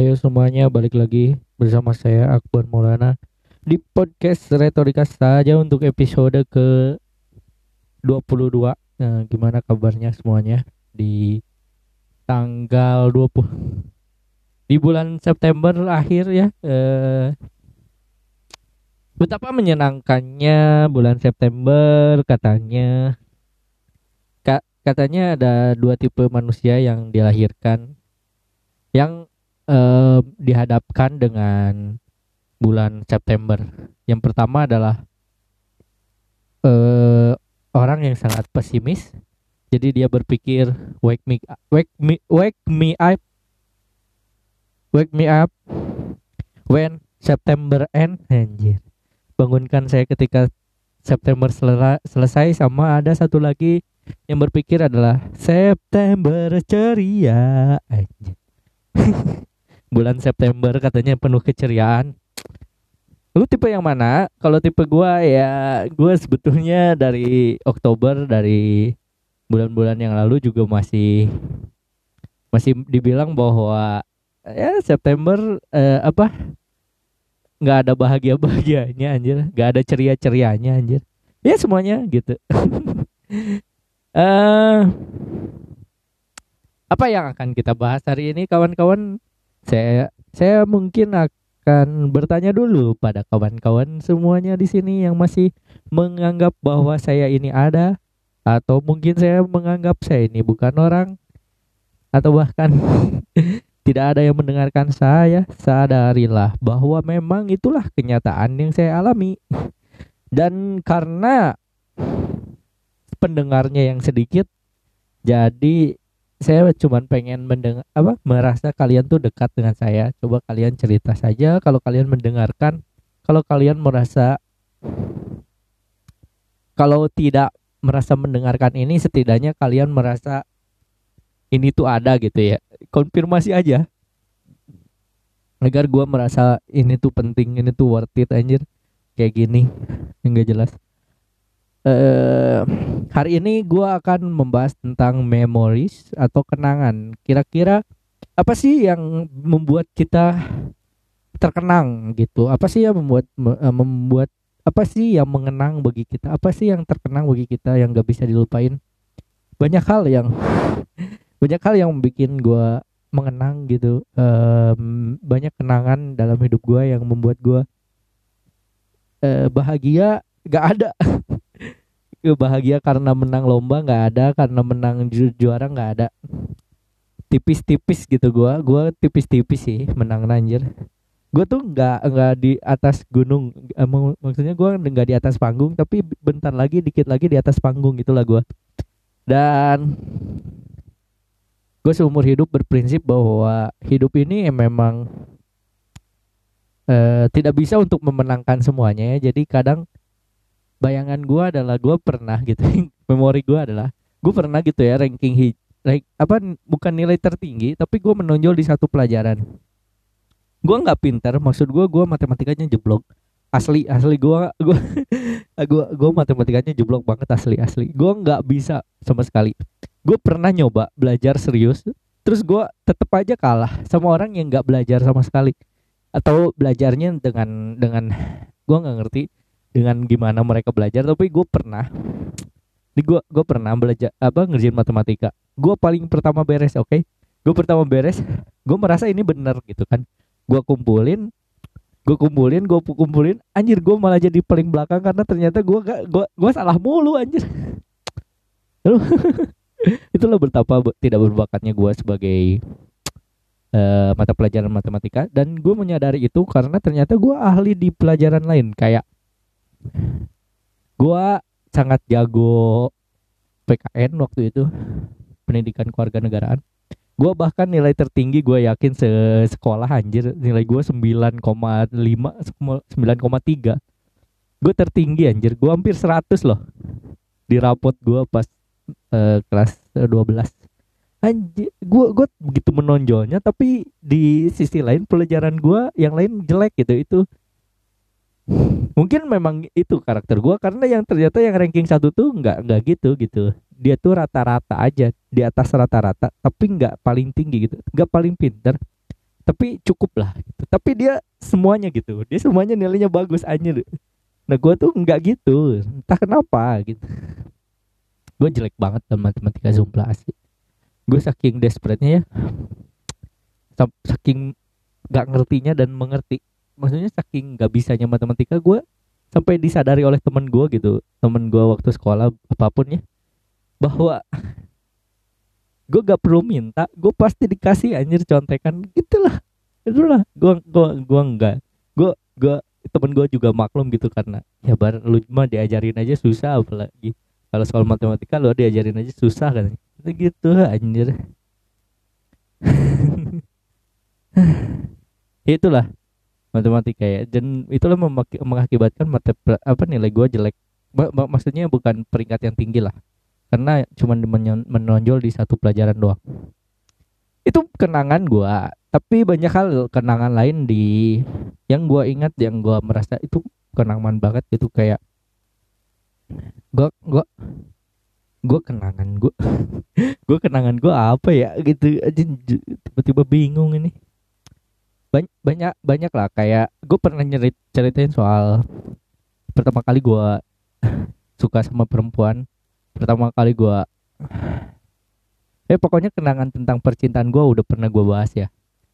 Ayo semuanya balik lagi bersama saya Akbar Maulana di podcast Retorika saja untuk episode ke 22. Nah, gimana kabarnya semuanya? Di tanggal 20 di bulan September akhir ya eh, betapa menyenangkannya bulan September katanya. Ka katanya ada dua tipe manusia yang dilahirkan. Yang eh, dihadapkan dengan bulan September. Yang pertama adalah eh, orang yang sangat pesimis. Jadi dia berpikir wake me wake me wake me up wake me up when September end anjir. Bangunkan saya ketika September sel selesai sama ada satu lagi yang berpikir adalah September ceria anjir. bulan September katanya penuh keceriaan. Lu tipe yang mana? Kalau tipe gua ya gua sebetulnya dari Oktober dari bulan-bulan yang lalu juga masih masih dibilang bahwa ya September eh, apa? Nggak ada bahagia bahagianya anjir. Nggak ada ceria cerianya anjir. Ya semuanya gitu. Eh apa yang akan kita bahas hari ini kawan-kawan saya saya mungkin akan bertanya dulu pada kawan-kawan semuanya di sini yang masih menganggap bahwa saya ini ada atau mungkin saya menganggap saya ini bukan orang atau bahkan tidak ada yang mendengarkan saya sadarilah bahwa memang itulah kenyataan yang saya alami. Dan karena pendengarnya yang sedikit jadi saya cuma pengen mendengar apa merasa kalian tuh dekat dengan saya. Coba kalian cerita saja kalau kalian mendengarkan kalau kalian merasa kalau tidak merasa mendengarkan ini setidaknya kalian merasa ini tuh ada gitu ya. Konfirmasi aja. Agar gua merasa ini tuh penting ini tuh worth it anjir. Kayak gini. Enggak jelas eh hari ini gua akan membahas tentang memories atau kenangan. Kira-kira apa sih yang membuat kita terkenang gitu? Apa sih yang membuat membuat apa sih yang mengenang bagi kita? Apa sih yang terkenang bagi kita yang gak bisa dilupain? Banyak hal yang banyak hal yang bikin gue mengenang gitu. Um, banyak kenangan dalam hidup gue yang membuat gue uh, bahagia. Gak ada bahagia karena menang lomba nggak ada karena menang ju juara nggak ada. Tipis-tipis gitu gue gue tipis-tipis sih menang anjir. Gue tuh nggak nggak di atas gunung emang maksudnya gue nggak di atas panggung tapi bentar lagi dikit lagi di atas panggung itulah gue dan gue seumur hidup berprinsip bahwa hidup ini memang uh, tidak bisa untuk memenangkan semuanya ya. Jadi kadang bayangan gue adalah gue pernah gitu. Memori gue adalah gue pernah gitu ya ranking hit rank, apa bukan nilai tertinggi tapi gue menonjol di satu pelajaran. Gue nggak pinter maksud gue gue matematikanya jeblok. Asli asli gue gue gue gue matematikanya jeblok banget asli asli. Gue nggak bisa sama sekali. Gue pernah nyoba belajar serius terus gue tetep aja kalah sama orang yang nggak belajar sama sekali. Atau belajarnya dengan dengan gue nggak ngerti dengan gimana mereka belajar tapi gue pernah di gue gue pernah belajar apa ngerjain matematika. Gue paling pertama beres oke? Okay? gue pertama beres gue merasa ini bener gitu kan. Gue kumpulin gue kumpulin gue kumpulin anjir gue malah jadi paling belakang karena ternyata gue gak gue gue salah mulu anjir. Itulah betapa tidak berbakatnya gue sebagai uh, mata pelajaran matematika. Dan gue menyadari itu karena ternyata gue ahli di pelajaran lain. Kayak gue sangat jago PKN waktu itu pendidikan keluarga negaraan. Gue bahkan nilai tertinggi gue yakin se sekolah anjir nilai gue 9,5 9,3 gue tertinggi anjir gue hampir 100 loh di rapot gue pas uh, kelas 12 anjir gue gue begitu menonjolnya tapi di sisi lain pelajaran gue yang lain jelek gitu itu mungkin memang itu karakter gue karena yang ternyata yang ranking satu tuh nggak nggak gitu gitu. Dia tuh rata-rata aja di atas rata-rata tapi nggak paling tinggi gitu. Nggak paling pinter tapi cukup lah gitu. tapi dia semuanya gitu dia semuanya nilainya bagus anjir. Nah gue tuh nggak gitu entah kenapa gitu. Gue jelek banget dalam matematika sumpah asli. Gue saking desperate-nya ya saking nggak ngertinya dan mengerti maksudnya saking nggak bisanya matematika gue sampai disadari oleh temen gue gitu temen gue waktu sekolah apa pun ya bahwa gue gak perlu minta gue pasti dikasih anjir contekan gitulah itulah gue gue gue enggak gue gue temen gue juga maklum gitu karena ya bar lu mah diajarin aja susah apalagi. Kalau soal matematika lu diajarin aja susah kan itu gitu anjir. Itulah matematika ya. Dan itulah mengakibatkan mata apa nilai gue jelek. Maksudnya bukan peringkat yang tinggi lah. Karena cuma menonjol di satu pelajaran doang. Itu kenangan gua. Tapi banyak hal kenangan lain di yang gua ingat yang gua merasa itu kenangan banget itu kayak gua gua gua kenangan gua. Gua kenangan gua apa ya gitu. Aja tiba-tiba bingung ini banyak banyak lah kayak gue pernah nyerit ceritain soal pertama kali gue suka sama perempuan. Pertama kali gue eh pokoknya kenangan tentang percintaan gue udah pernah gue bahas ya.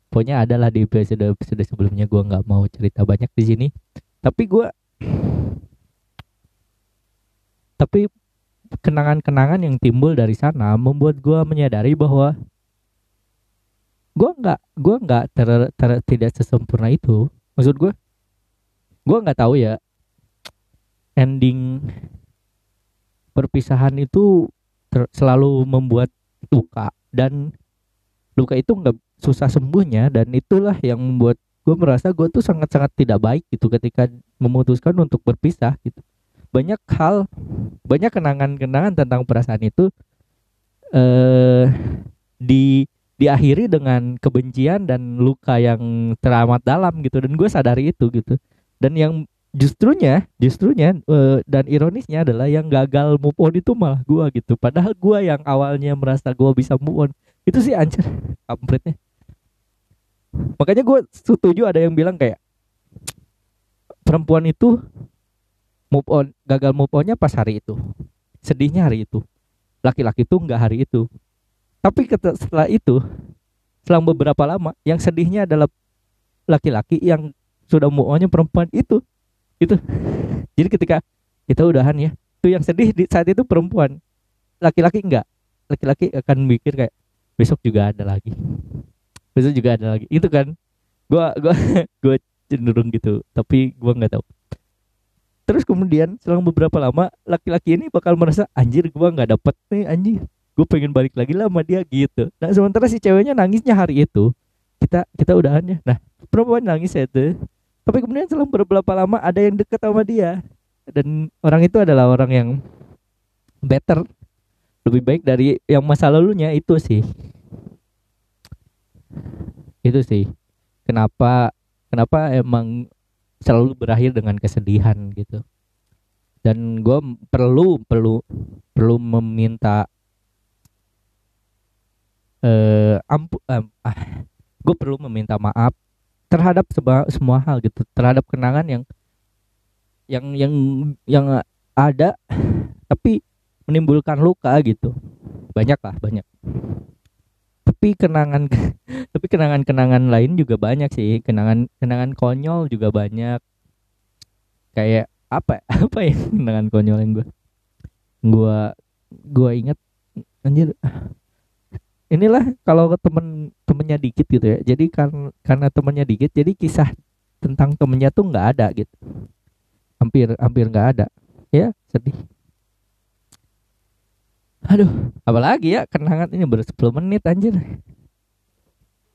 Pokoknya adalah di episode episode sebelumnya gue nggak mau cerita banyak di sini. Tapi gue tapi kenangan-kenangan yang timbul dari sana membuat gue menyadari bahwa gue nggak gue nggak ter, ter, tidak sesempurna itu. Maksud gue gue nggak tahu ya. Ending perpisahan itu ter, selalu membuat luka dan luka itu nggak susah sembuhnya dan itulah yang membuat gue merasa gue tuh sangat-sangat tidak baik gitu ketika memutuskan untuk berpisah gitu. Banyak hal banyak kenangan-kenangan tentang perasaan itu eh di diakhiri dengan kebencian dan luka yang teramat dalam gitu. Dan gue sadari itu gitu. Dan yang justrunya justrunya uh, dan ironisnya adalah yang gagal move on itu malah gua gitu. Padahal gua yang awalnya merasa gua bisa move on. Itu sih anjir kampretnya. Makanya gue setuju ada yang bilang kayak perempuan itu move on gagal move onnya pas hari itu. Sedihnya hari itu. Laki-laki tuh nggak hari itu tapi setelah itu selang beberapa lama yang sedihnya adalah laki-laki yang sudah onnya perempuan itu. Itu. Jadi ketika kita udahan ya itu yang sedih di saat itu perempuan. Laki-laki enggak. Laki-laki akan mikir kayak besok juga ada lagi. Besok juga ada lagi. Itu kan. Gua gua gua cenderung gitu. Tapi gua nggak tahu. Terus kemudian selang beberapa lama laki-laki ini bakal merasa anjir gua nggak dapet nih anjir gue pengen balik lagi lah sama dia gitu. Nah sementara si ceweknya nangisnya hari itu. Kita kita udahannya. Nah perempuan nangis ya itu tapi kemudian selang beberapa lama ada yang deket sama dia. Dan orang itu adalah orang yang better. Lebih baik dari yang masa lalunya itu sih. Itu sih. Kenapa kenapa emang selalu berakhir dengan kesedihan gitu. Dan gue perlu perlu perlu meminta eh ampu eh, ah, gue perlu meminta maaf terhadap semua hal gitu terhadap kenangan yang yang yang yang ada tapi menimbulkan luka gitu. Banyak lah banyak. Tapi kenangan tapi kenangan kenangan lain juga banyak sih. Kenangan kenangan konyol juga banyak. Kayak apa apa ya kenangan konyol yang gue gue gue inget anjir inilah kalau temen temennya dikit gitu ya. Jadi kan karena temennya dikit jadi kisah tentang temennya tuh nggak ada gitu. Hampir hampir nggak ada. Ya sedih. Aduh apalagi ya kenangan ini baru 10 menit anjir.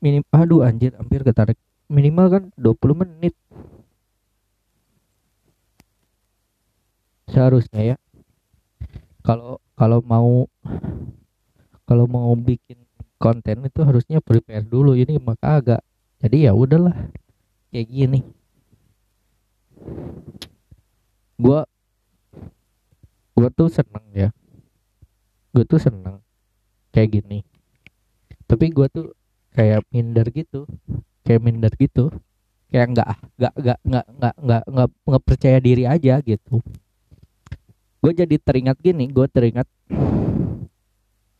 Minim aduh anjir hampir ketarik. Minimal kan 20 menit. Seharusnya ya. Kalau kalau mau kalau mau bikin konten itu harusnya prepare dulu. Ini maka agak jadi ya udahlah kayak gini. Gua gua tuh seneng ya. Gua tuh seneng kayak gini. Tapi gua tuh kayak minder gitu kayak minder gitu. Kayak nggak nggak nggak nggak nggak nggak nggak nggak percaya diri aja gitu. Gue jadi teringat gini gue teringat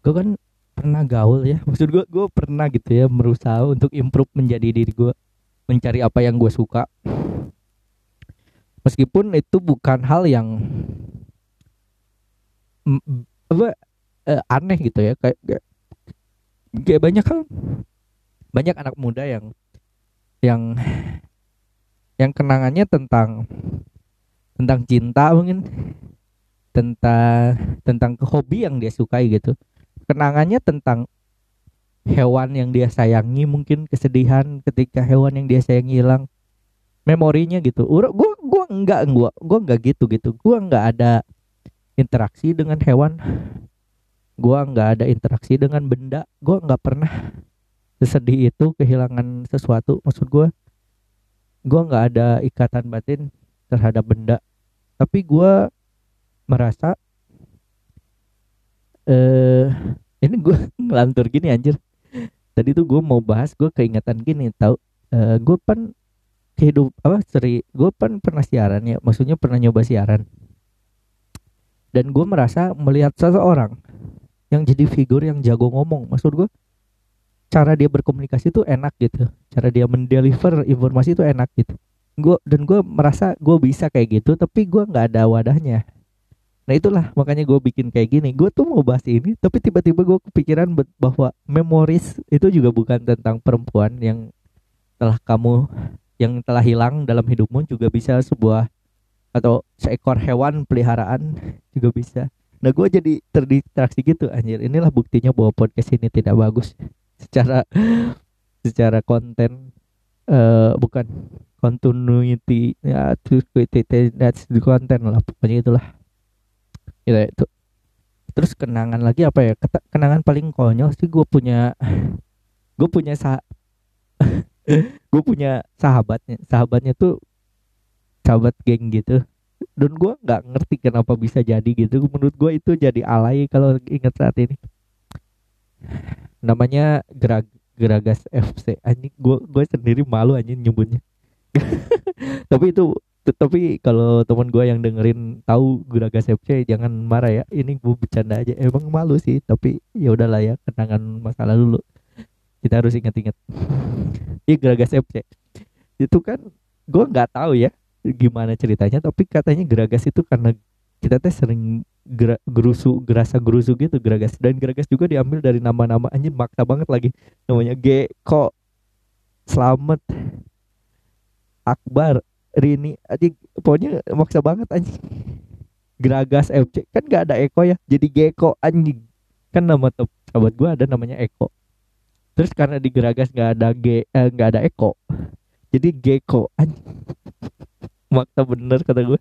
gue kan pernah gaul ya? Maksud gue gue pernah gitu ya berusaha untuk improve menjadi diri gue mencari apa yang gue suka. Meskipun itu bukan hal yang apa uh, aneh gitu ya kayak, kayak kayak banyak kan banyak anak muda yang yang yang kenangannya tentang tentang cinta mungkin tentang tentang hobi yang dia sukai gitu kenangannya tentang hewan yang dia sayangi mungkin kesedihan ketika hewan yang dia sayangi hilang memorinya gitu. Gue gua enggak gua gua enggak gitu gitu. Gua enggak ada interaksi dengan hewan. Gua enggak ada interaksi dengan benda. Gua enggak pernah sesedih itu kehilangan sesuatu maksud gua. Gua enggak ada ikatan batin terhadap benda. Tapi gua merasa eh ini gue ngelantur gini anjir. Tadi tuh gue mau bahas gue keingatan gini tau. Uh, gue pan hidup apa seri gue pan pernah siaran ya maksudnya pernah nyoba siaran. Dan gue merasa melihat seseorang yang jadi figur yang jago ngomong maksud gue cara dia berkomunikasi tuh enak gitu. Cara dia mendeliver informasi itu enak gitu. Gue dan gue merasa gue bisa kayak gitu tapi gue nggak ada wadahnya Nah itulah makanya gue bikin kayak gini. Gue tuh mau bahas ini, tapi tiba-tiba gue kepikiran bahwa memoris itu juga bukan tentang perempuan yang telah kamu yang telah hilang dalam hidupmu juga bisa sebuah atau seekor hewan peliharaan juga bisa. Nah gue jadi terdistraksi gitu anjir. Inilah buktinya bahwa podcast ini tidak bagus secara secara konten uh, bukan continuity ya that's the content lah pokoknya itulah gitu ya. Itu terus kenangan lagi apa ya? Kenangan paling konyol sih gue punya gue punya sah gue punya sahabatnya. Sahabatnya tuh sahabat geng gitu. Dan gue nggak ngerti kenapa bisa jadi gitu. Menurut gue itu jadi alay kalau ingat saat ini. Namanya Gerag Geragas FC anjing gue gue sendiri malu anjing nyebutnya. Tapi itu tapi kalau teman gue yang dengerin tahu Guragas FC jangan marah ya. Ini gue bercanda aja. Emang malu sih tapi ya udahlah ya kenangan masalah dulu kita harus ingat-ingat. Iya Guragas FC itu kan gue nggak tahu ya gimana ceritanya tapi katanya Geragas itu karena kita teh sering gera, gerusu gerasa gerusu gitu Geragas dan Geragas juga diambil dari nama-nama anjir maksa banget lagi. Namanya G kok Selamat Akbar Rini aja pokoknya maksa banget anjing. Geragas FC kan gak ada Eko ya jadi Geko anjing. Kan nama sahabat gue ada namanya Eko. Terus karena di Geragas gak ada G eh, ada Eko jadi Geko anjing. Maksa bener kata gue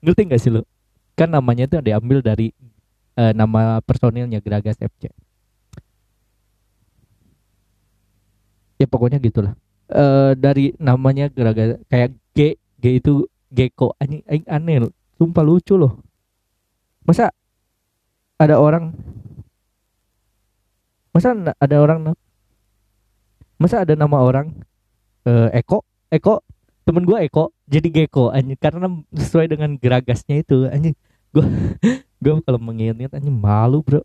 ngerti gak sih lo kan namanya itu diambil dari uh, nama personilnya Geragas FC ya pokoknya gitulah uh, dari namanya gara-gara kayak G G itu Geko anjing anjing aneh loh. Sumpah lucu loh. Masa ada orang Masa ada orang Masa ada nama orang uh, Eko? Eko? Temen gue Eko jadi Geko anjing. Karena sesuai dengan geragasnya itu anjing. Gue gue kalau mengingat anjing malu bro.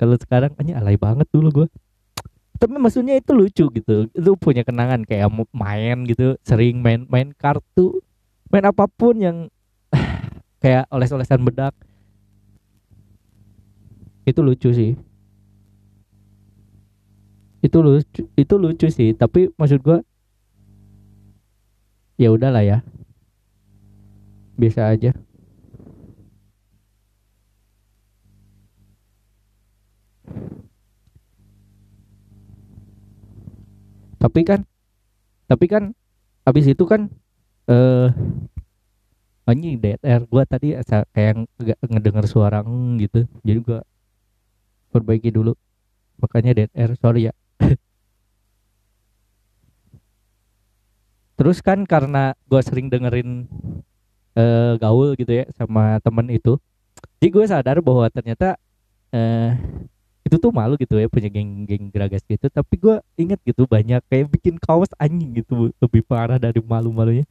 Kalau sekarang anjing alay banget dulu gue tapi maksudnya itu lucu gitu. Itu punya kenangan kayak main gitu sering main main kartu main apa pun yang kayak oles-olesan bedak. Itu lucu sih. Itu lucu itu lucu sih. Tapi maksud gua ya udahlah ya. Biasa aja tapi kan tapi kan habis itu kan eh uh, anjing DTR gua tadi kayak nggak ngedenger suara gitu. Jadi gua perbaiki dulu. Makanya DTR sorry ya. Terus kan karena gua sering dengerin uh, gaul gitu ya sama temen itu jadi gue sadar bahwa ternyata uh, itu tuh malu gitu ya punya geng-geng geragas gitu. Tapi gue inget gitu banyak kayak bikin kaos anjing gitu lebih parah dari malu-malunya.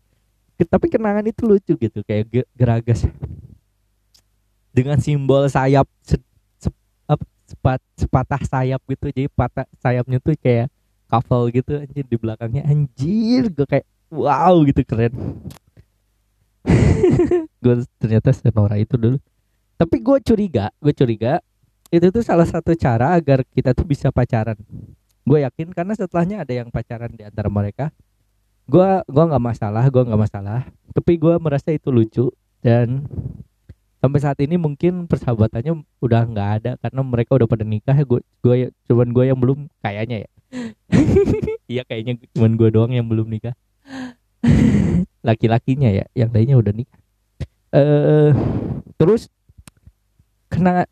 Tapi kenangan itu lucu gitu kayak geragas dengan simbol sayap se, se, sepat, sepatah sayap gitu. Jadi patah sayapnya tuh kayak couple gitu anjir di belakangnya. Anjir gue kayak wow gitu keren. Gue ternyata senora itu dulu. Tapi gue curiga gue curiga itu tuh salah satu cara agar kita tuh bisa pacaran. Gue yakin karena setelahnya ada yang pacaran di antara mereka. Gue gua nggak masalah gue nggak masalah. Tapi gue merasa itu lucu dan sampai saat ini mungkin persahabatannya udah nggak ada karena mereka udah pada nikah. Gue gue cuman gue yang belum kayaknya ya. Iya kayaknya cuman gue doang yang belum nikah. Laki-lakinya ya yang lainnya udah nikah. Eh terus kena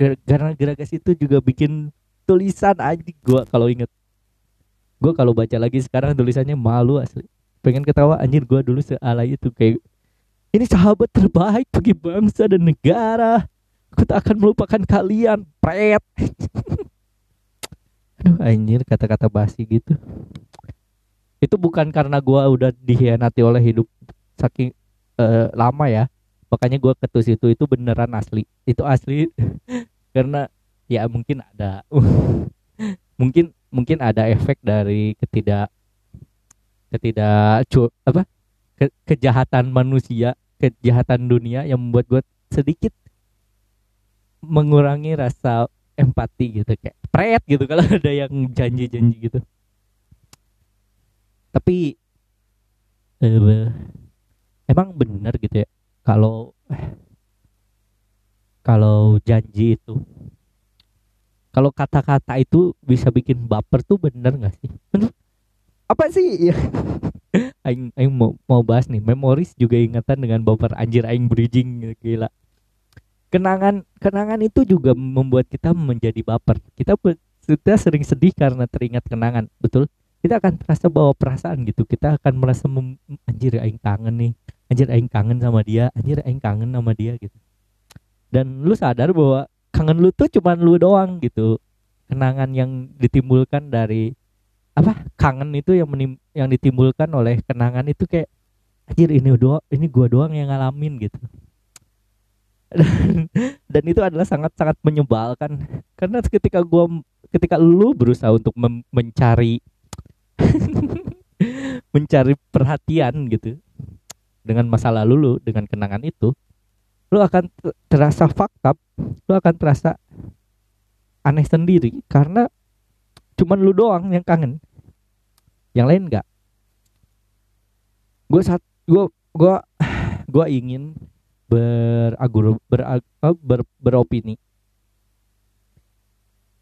karena Geragas itu juga bikin tulisan aja gue kalau inget gue kalau baca lagi sekarang tulisannya malu asli. Pengen ketawa anjir gue dulu sealai itu kayak ini sahabat terbaik bagi bangsa dan negara. Aku tak akan melupakan kalian. Pret. Aduh anjir kata-kata basi gitu. Itu bukan karena gue udah dihianati oleh hidup saking uh, lama ya makanya gue ketus itu itu beneran asli. Itu asli. Karena ya mungkin ada. Mungkin mungkin ada efek dari ketidak ketidak apa? Ke, kejahatan manusia kejahatan dunia yang membuat gue sedikit mengurangi rasa empati gitu kayak pret! gitu kalau ada yang janji-janji gitu. Tapi uh, emang bener gitu ya kalau kalau janji itu kalau kata-kata itu bisa bikin baper tuh bener gak sih? Bener. Apa sih? Ya aing aing mau mau bahas nih memoris juga ingatan dengan baper anjir aing bridging gila. Kenangan kenangan itu juga membuat kita menjadi baper. Kita kita sering sedih karena teringat kenangan betul? Kita akan terasa bawa perasaan gitu. Kita akan merasa mem, anjir aing kangen nih anjir aing kangen sama dia. Anjir aing kangen sama dia gitu. Dan lu sadar bahwa kangen lu tuh cuman lu doang gitu. Kenangan yang ditimbulkan dari apa kangen itu yang menim, yang ditimbulkan oleh kenangan itu kayak anjir ini doang ini gua doang yang ngalamin gitu. Dan, dan itu adalah sangat sangat menyebalkan. Karena ketika gua ketika lu berusaha untuk mencari mencari perhatian gitu dengan masa lalu lu dengan kenangan itu lu akan terasa fakta lu akan terasa aneh sendiri. Karena cuman lu doang yang kangen. Yang lain enggak gue saat gue gue gue ingin beragur ber, ber, beropini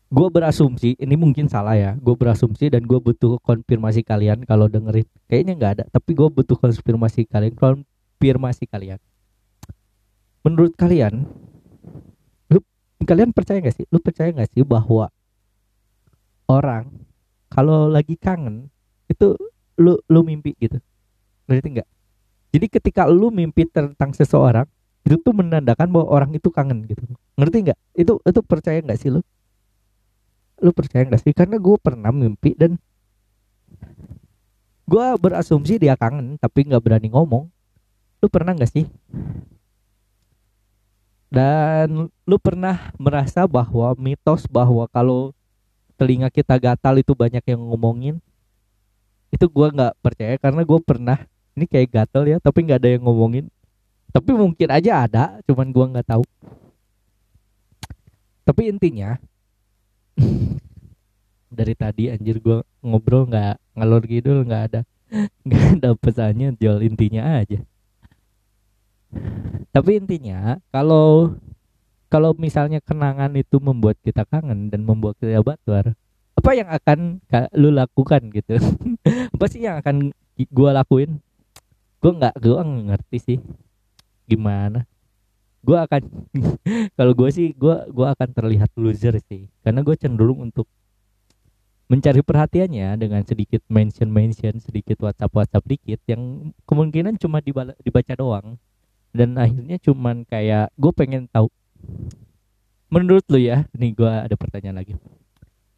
gue berasumsi ini mungkin salah ya gue berasumsi dan gue butuh konfirmasi kalian kalau dengerin. Kayaknya nggak ada tapi gue butuh konfirmasi kalian konfirmasi kalian. Menurut kalian lu kalian percaya gak sih? Lu percaya gak sih bahwa orang kalau lagi kangen itu lu lu mimpi gitu? Ngerti nggak? Jadi ketika lu mimpi tentang seseorang itu tuh menandakan bahwa orang itu kangen gitu. Ngerti nggak? Itu itu percaya nggak sih lu lu percaya gak sih? Karena gue pernah mimpi dan gue berasumsi dia kangen tapi nggak berani ngomong. Lu pernah gak sih? Dan lu pernah merasa bahwa mitos bahwa kalau telinga kita gatal itu banyak yang ngomongin? Itu gue nggak percaya karena gue pernah ini kayak gatal ya tapi nggak ada yang ngomongin. Tapi mungkin aja ada cuman gue nggak tahu. Tapi intinya dari tadi anjir gue ngobrol nggak ngalor gitu nggak ada nggak ada pesannya jual intinya aja. Tapi intinya kalau kalau misalnya kenangan itu membuat kita kangen dan membuat kita batuar apa yang akan lu lakukan gitu? Apa sih yang akan gue lakuin? Gue nggak gue ngerti sih gimana gue akan kalau gue sih gue gue akan terlihat loser sih. Karena gue cenderung untuk mencari perhatiannya dengan sedikit mention mention sedikit WhatsApp WhatsApp dikit yang kemungkinan cuma dibaca doang. Dan akhirnya cuman kayak gue pengen tahu. Menurut lu ya nih gua ada pertanyaan lagi.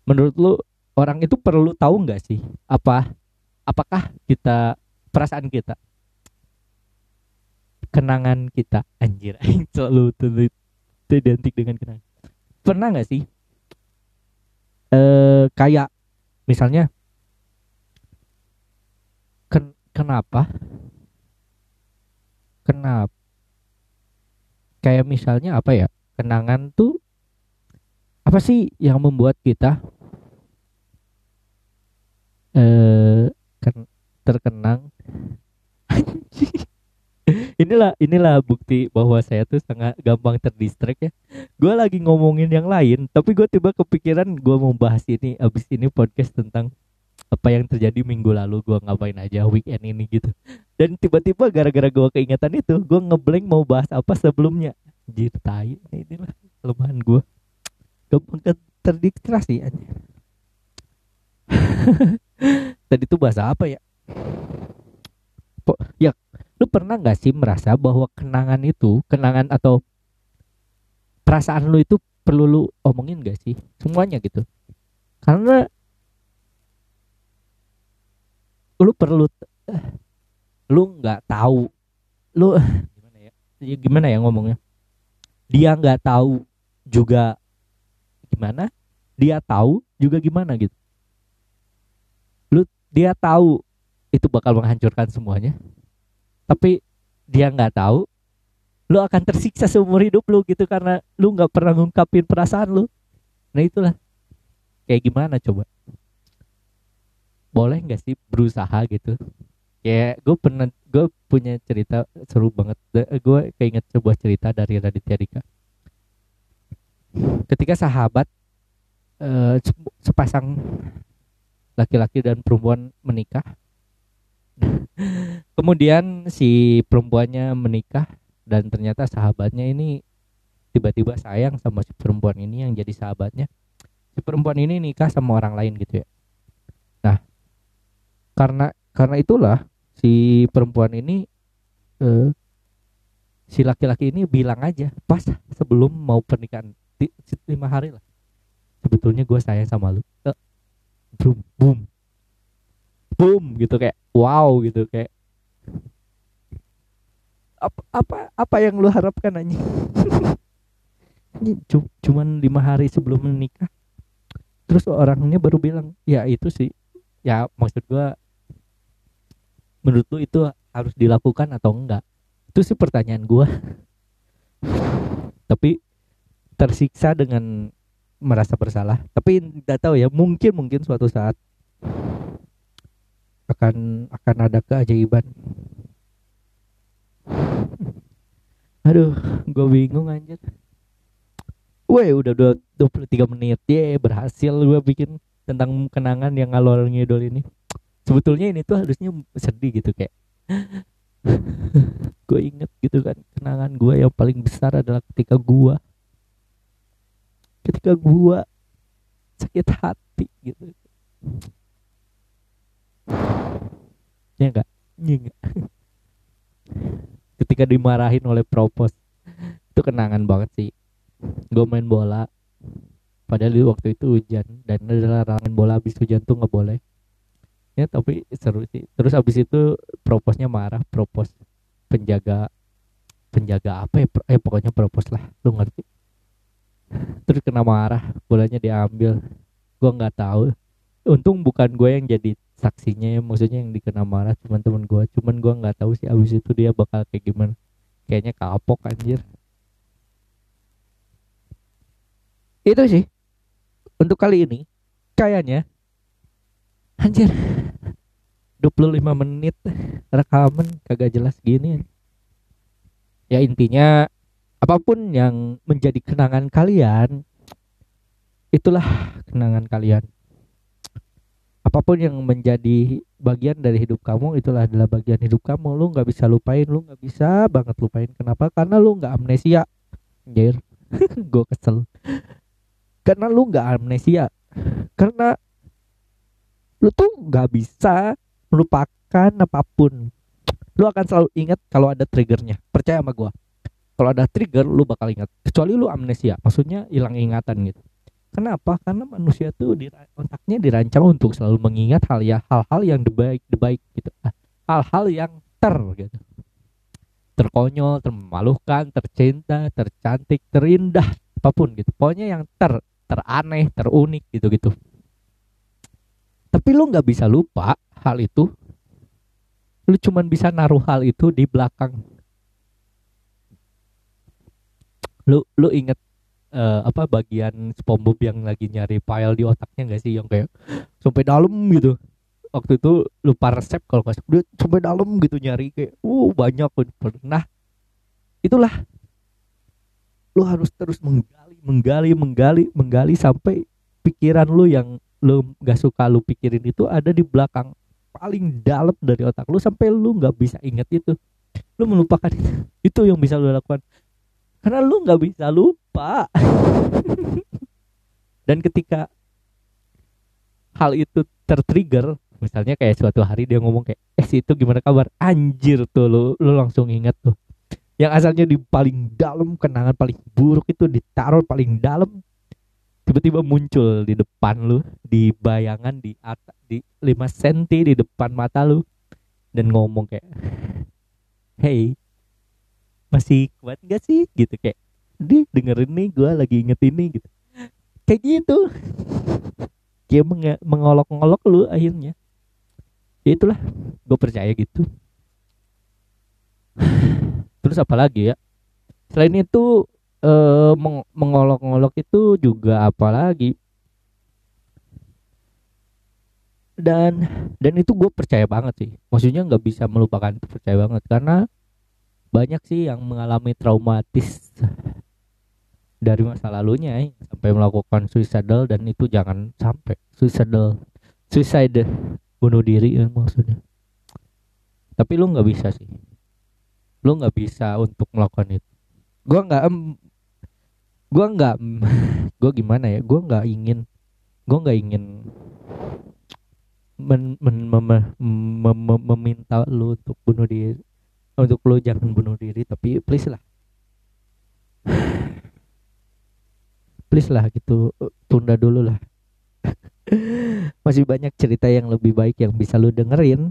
Menurut lu orang itu perlu tahu nggak sih apa apakah kita perasaan kita kenangan kita. Anjir selalu identik dengan kenangan. Pernah nggak sih? Eh kayak misalnya ken kenapa? Kenapa kayak misalnya apa ya? Kenangan tuh apa sih yang membuat kita eh ken terkenang inilah inilah bukti bahwa saya tuh sangat gampang terdistract ya. Gue lagi ngomongin yang lain tapi gue tiba kepikiran gue mau bahas ini abis ini podcast tentang apa yang terjadi minggu lalu gue ngapain aja weekend ini gitu. Dan tiba-tiba gara-gara gue keingetan itu gue ngeblank mau bahas apa sebelumnya. Jir inilah kelemahan gue gampang terdistraksi aja tadi tuh bahasa apa ya? Po, ya lu pernah nggak sih merasa bahwa kenangan itu kenangan atau perasaan lu itu perlu lu omongin gak sih? Semuanya gitu. Karena lu perlu lu nggak tahu. Lu gimana ya? Ya gimana ya ngomongnya? Dia nggak tahu juga gimana? Dia tahu juga gimana gitu. Lu dia tahu itu bakal menghancurkan semuanya tapi dia nggak tahu lu akan tersiksa seumur hidup lu gitu karena lu nggak pernah ngungkapin perasaan lu. Nah itulah. Kayak gimana coba? Boleh nggak sih berusaha gitu? Kayak gue pernah gue punya cerita seru banget. Gue keinget sebuah cerita dari Raditya Dika. Ketika sahabat eh, sepasang laki-laki dan perempuan menikah kemudian si perempuannya menikah dan ternyata sahabatnya ini tiba-tiba sayang sama si perempuan ini yang jadi sahabatnya. Si perempuan ini nikah sama orang lain gitu ya. Nah karena karena itulah si perempuan ini eh, si laki-laki ini bilang aja pas sebelum mau pernikahan lima hari lah. Sebetulnya gue sayang sama lu. Eh, boom boom boom gitu kayak wow gitu kayak. Apa apa apa yang lu harapkan aja cuman lima hari sebelum menikah. Terus orangnya baru bilang ya itu sih. Ya maksud gua menurut lu itu harus dilakukan atau enggak? Itu sih pertanyaan gua. Tapi tersiksa dengan merasa bersalah. Tapi nggak tahu ya mungkin mungkin suatu saat akan akan ada keajaiban. Aduh gue bingung anjir. Weh udah dua, 23 menit. Ya berhasil gue bikin tentang kenangan yang ngalor ngidol ini. Sebetulnya ini tuh harusnya sedih gitu kayak. Gue inget gitu kan kenangan gue yang paling besar adalah ketika gue ketika gue sakit hati gitu ya enggak ya enggak ketika dimarahin oleh propos itu kenangan banget sih. Gue main bola padahal di waktu itu hujan dan adalah larangan bola habis hujan tuh nggak boleh. Ya tapi seru sih. Terus habis itu proposnya marah propos penjaga penjaga apa ya? Eh pokoknya propos lah lu ngerti? Terus kena marah bolanya diambil. Gue nggak tahu. Untung bukan gue yang jadi saksinya ya maksudnya yang dikena marah cuman temen gue cuman gue nggak tahu sih abis itu dia bakal kayak gimana. Kayaknya kapok anjir. Itu sih. Untuk kali ini kayaknya anjir 25 menit rekaman kagak jelas gini. Ya intinya apa pun yang menjadi kenangan kalian itulah kenangan kalian apa pun yang menjadi bagian dari hidup kamu itulah adalah bagian hidup kamu. Lu nggak bisa lupain lu nggak bisa banget lupain. Kenapa? Karena lu nggak amnesia. Anjir. Gue kesel. Karena lu nggak amnesia. Karena lu tuh nggak bisa melupakan apa pun. Lu akan selalu ingat kalau ada triggernya. Percaya sama gue kalau ada trigger lu bakal ingat. Kecuali lu amnesia. Maksudnya hilang ingatan gitu kenapa? Karena manusia tuh di otaknya dirancang untuk selalu mengingat hal ya hal-hal yang baik baik gitu. Ah, hal-hal yang ter gitu. Terkonyol termemalukan tercinta tercantik terindah apa pun gitu. Pokoknya yang ter teraneh terunik gitu gitu tapi lu nggak bisa lupa hal itu. Lu cuman bisa naruh hal itu di belakang. Lu lu inget eh, apa bagian SpongeBob yang lagi nyari file di otaknya nggak sih? Yang kayak sampai dalam gitu. Waktu itu lupa resep kalau nggak dia sampai dalam gitu nyari kayak uh banyak nah itulah. Lu harus terus menggali menggali menggali menggali sampai pikiran lu yang lu nggak suka lu pikirin itu ada di belakang paling dalam dari otak lu sampai lu nggak bisa ingat itu. Lu melupakan itu. Itu yang bisa lu lakukan karena lu nggak bisa lupa. Dan ketika hal itu tertrigger misalnya kayak suatu hari dia ngomong kayak eh si itu gimana kabar? Anjir tuh lu lu langsung ingat tuh. Yang asalnya di paling dalam kenangan paling buruk itu ditaruh paling dalam tiba-tiba muncul di depan lu di bayangan di atas di 5 cm di depan mata lu dan ngomong kayak hey masih kuat gak sih? Gitu kayak di dengerin nih gue lagi inget ini gitu. Kayak gitu. Dia menge- mengolok-ngolok lu akhirnya. Ya itulah gue percaya gitu. Terus apa lagi ya? Selain itu eh, meng- mengolok-ngolok itu juga apa lagi? Dan dan itu gue percaya banget sih. Maksudnya nggak bisa melupakan percaya banget. Karena banyak sih yang mengalami traumatis dari masa lalunya ya, sampai melakukan suicidal dan itu jangan sampai suicidal suicide bunuh diri ya maksudnya. Tapi lu nggak bisa sih. Lu nggak bisa untuk melakukan itu. Gua nggak em, gua nggak em, gua gimana ya gua nggak ingin gua nggak ingin men, men, mem- mem- mem- meminta lu untuk bunuh diri untuk lu jangan bunuh diri tapi please lah. Please lah gitu tunda dulu lah. Masih banyak cerita yang lebih baik yang bisa lu dengerin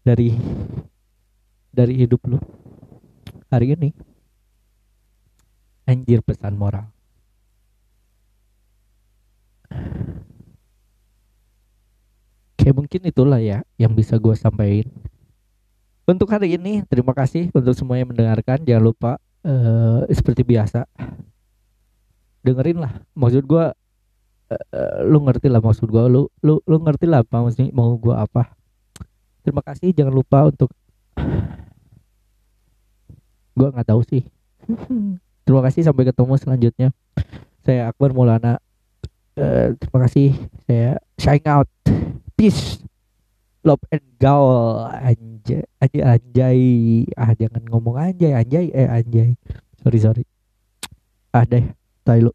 dari dari hidup lu hari ini. Anjir pesan moral. Kayak mungkin itulah ya yang bisa gue sampaikan untuk hari ini terima kasih untuk semua yang mendengarkan. Jangan lupa eh, seperti biasa dengerin lah maksud gue eh, lu ngerti lah maksud gue lu lu lu ngerti lah apa maksudnya mau gue apa. Terima kasih. Jangan lupa untuk gue nggak tahu sih. Terima kasih. Sampai ketemu selanjutnya. Saya Akbar Maulana. Eh, terima kasih. Saya sign out. Peace love and gaul anjay anjay anjay. Ah jangan ngomong anjay anjay. Eh anjay. Sorry sorry. Ah deh tai lu